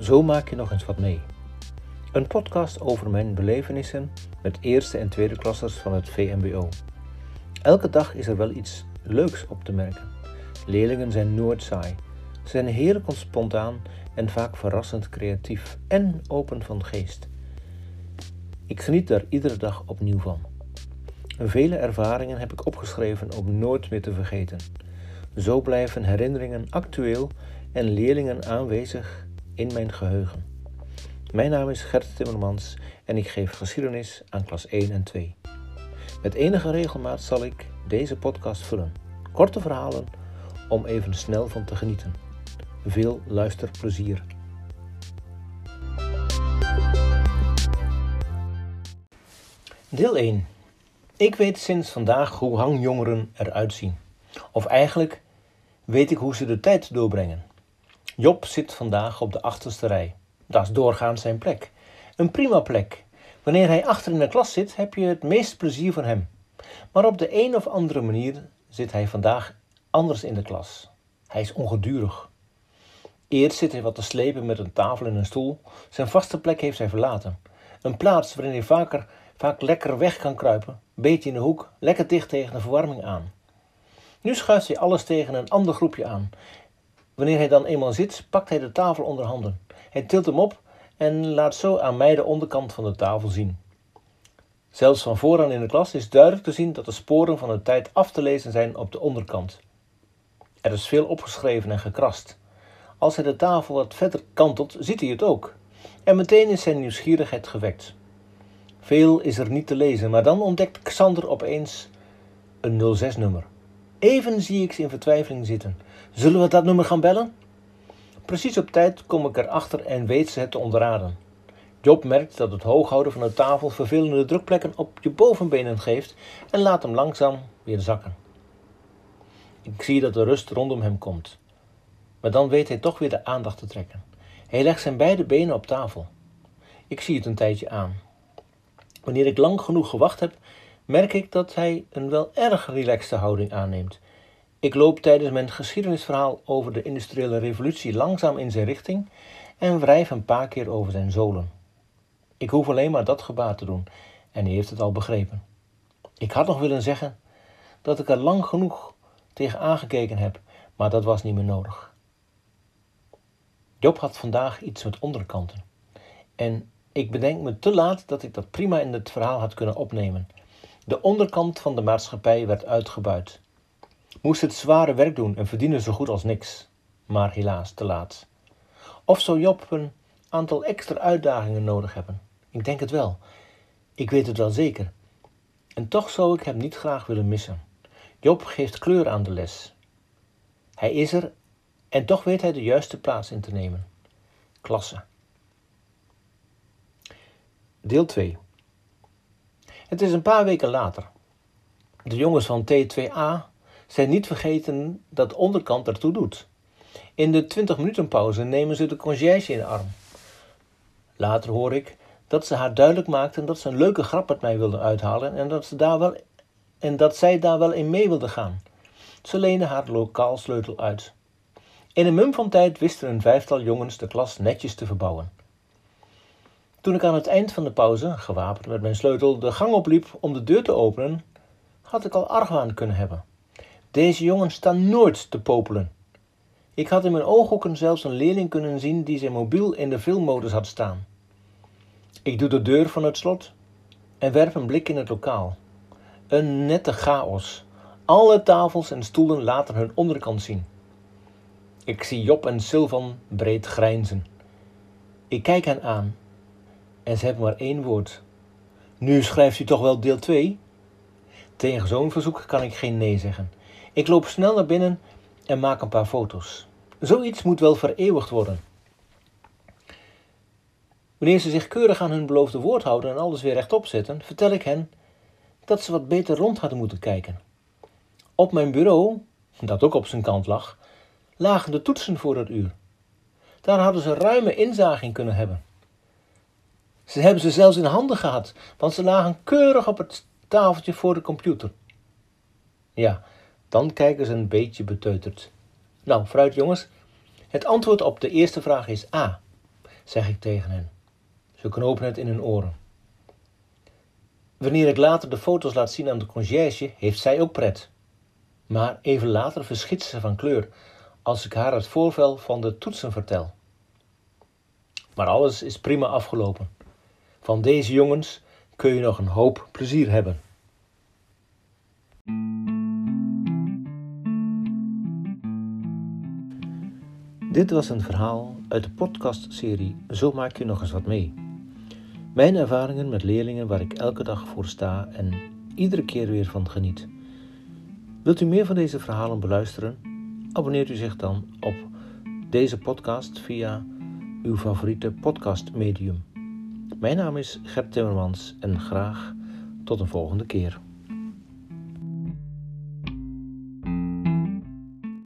Zo maak je nog eens wat mee. Een podcast over mijn belevenissen met eerste en tweede klassers van het VMBO. Elke dag is er wel iets leuks op te merken. Leerlingen zijn nooit saai. Ze zijn heerlijk spontaan en vaak verrassend creatief en open van geest. Ik geniet daar iedere dag opnieuw van. Vele ervaringen heb ik opgeschreven om nooit meer te vergeten. Zo blijven herinneringen actueel en leerlingen aanwezig in mijn geheugen. Mijn naam is Gert Timmermans en ik geef geschiedenis aan klas 1 en 2. Met enige regelmaat zal ik deze podcast vullen. Korte verhalen om even snel van te genieten. Veel luisterplezier. Deel 1. Ik weet sinds vandaag hoe hangjongeren eruit zien. Of eigenlijk weet ik hoe ze de tijd doorbrengen. Job zit vandaag op de achterste rij. Dat is doorgaans zijn plek. Een prima plek. Wanneer hij achter in de klas zit, heb je het meest plezier van hem. Maar op de een of andere manier zit hij vandaag anders in de klas. Hij is ongedurig. Eerst zit hij wat te slepen met een tafel en een stoel. Zijn vaste plek heeft hij verlaten. Een plaats waarin hij vaker, vaak lekker weg kan kruipen, beetje in de hoek, lekker dicht tegen de verwarming aan. Nu schuift hij alles tegen een ander groepje aan. Wanneer hij dan eenmaal zit, pakt hij de tafel onder handen. Hij tilt hem op en laat zo aan mij de onderkant van de tafel zien. Zelfs van vooraan in de klas is duidelijk te zien dat de sporen van de tijd af te lezen zijn op de onderkant. Er is veel opgeschreven en gekrast. Als hij de tafel wat verder kantelt, ziet hij het ook. En meteen is zijn nieuwsgierigheid gewekt. Veel is er niet te lezen, maar dan ontdekt Xander opeens een 06-nummer. Even zie ik ze in vertwijfeling zitten. Zullen we dat nummer gaan bellen? Precies op tijd kom ik erachter en weet ze het te onderraden. Job merkt dat het hooghouden van de tafel vervelende drukplekken op je bovenbenen geeft en laat hem langzaam weer zakken. Ik zie dat de rust rondom hem komt. Maar dan weet hij toch weer de aandacht te trekken. Hij legt zijn beide benen op tafel. Ik zie het een tijdje aan. Wanneer ik lang genoeg gewacht heb, merk ik dat hij een wel erg relaxte houding aanneemt. Ik loop tijdens mijn geschiedenisverhaal over de industriële revolutie langzaam in zijn richting en wrijf een paar keer over zijn zolen. Ik hoef alleen maar dat gebaar te doen en hij heeft het al begrepen. Ik had nog willen zeggen dat ik er lang genoeg tegen aangekeken heb, maar dat was niet meer nodig. Job had vandaag iets met onderkanten. En ik bedenk me te laat dat ik dat prima in het verhaal had kunnen opnemen. De onderkant van de maatschappij werd uitgebuit. Moest het zware werk doen en verdienen zo goed als niks. Maar helaas te laat. Of zou Job een aantal extra uitdagingen nodig hebben? Ik denk het wel. Ik weet het wel zeker. En toch zou ik hem niet graag willen missen. Job geeft kleur aan de les. Hij is er en toch weet hij de juiste plaats in te nemen. Klasse. Deel 2. Het is een paar weken later. De jongens van T2A zijn niet vergeten dat onderkant ertoe doet. In de 20 minuten pauze nemen ze de conciërge in de arm. Later hoor ik dat ze haar duidelijk maakten dat ze een leuke grap met mij wilden uithalen en dat, ze daar wel, en dat zij daar wel in mee wilde gaan. Ze leende haar lokaalsleutel uit. In een mum van tijd wisten een vijftal jongens de klas netjes te verbouwen. Toen ik aan het eind van de pauze, gewapend met mijn sleutel, de gang opliep om de deur te openen, had ik al argwaan kunnen hebben. Deze jongens staan nooit te popelen. Ik had in mijn ooghoeken zelfs een leerling kunnen zien die zijn mobiel in de filmmodus had staan. Ik doe de deur van het slot en werp een blik in het lokaal. Een nette chaos. Alle tafels en stoelen laten hun onderkant zien. Ik zie Job en Sylvan breed grijnzen. Ik kijk hen aan en ze hebben maar één woord. Nu schrijft u toch wel deel 2? Tegen zo'n verzoek kan ik geen nee zeggen. Ik loop snel naar binnen en maak een paar foto's. Zoiets moet wel vereeuwigd worden. Wanneer ze zich keurig aan hun beloofde woord houden en alles weer rechtop zetten, vertel ik hen dat ze wat beter rond hadden moeten kijken. Op mijn bureau, dat ook op zijn kant lag, lagen de toetsen voor dat uur. Daar hadden ze ruime inzage in kunnen hebben. Ze hebben ze zelfs in handen gehad, want ze lagen keurig op het tafeltje voor de computer. Ja, dan kijken ze een beetje beteuterd. Nou, vooruit jongens. Het antwoord op de eerste vraag is A. zeg ik tegen hen. Ze knopen het in hun oren. Wanneer ik later de foto's laat zien aan de conciërge, heeft zij ook pret. Maar even later verschiet ze van kleur als ik haar het voorval van de toetsen vertel. Maar alles is prima afgelopen. Van deze jongens kun je nog een hoop plezier hebben. Dit was een verhaal uit de podcastserie Zo maak je nog eens wat mee. Mijn ervaringen met leerlingen waar ik elke dag voor sta en iedere keer weer van geniet. Wilt u meer van deze verhalen beluisteren? Abonneert u zich dan op deze podcast via uw favoriete podcastmedium. Mijn naam is Gert Timmermans en graag tot een volgende keer.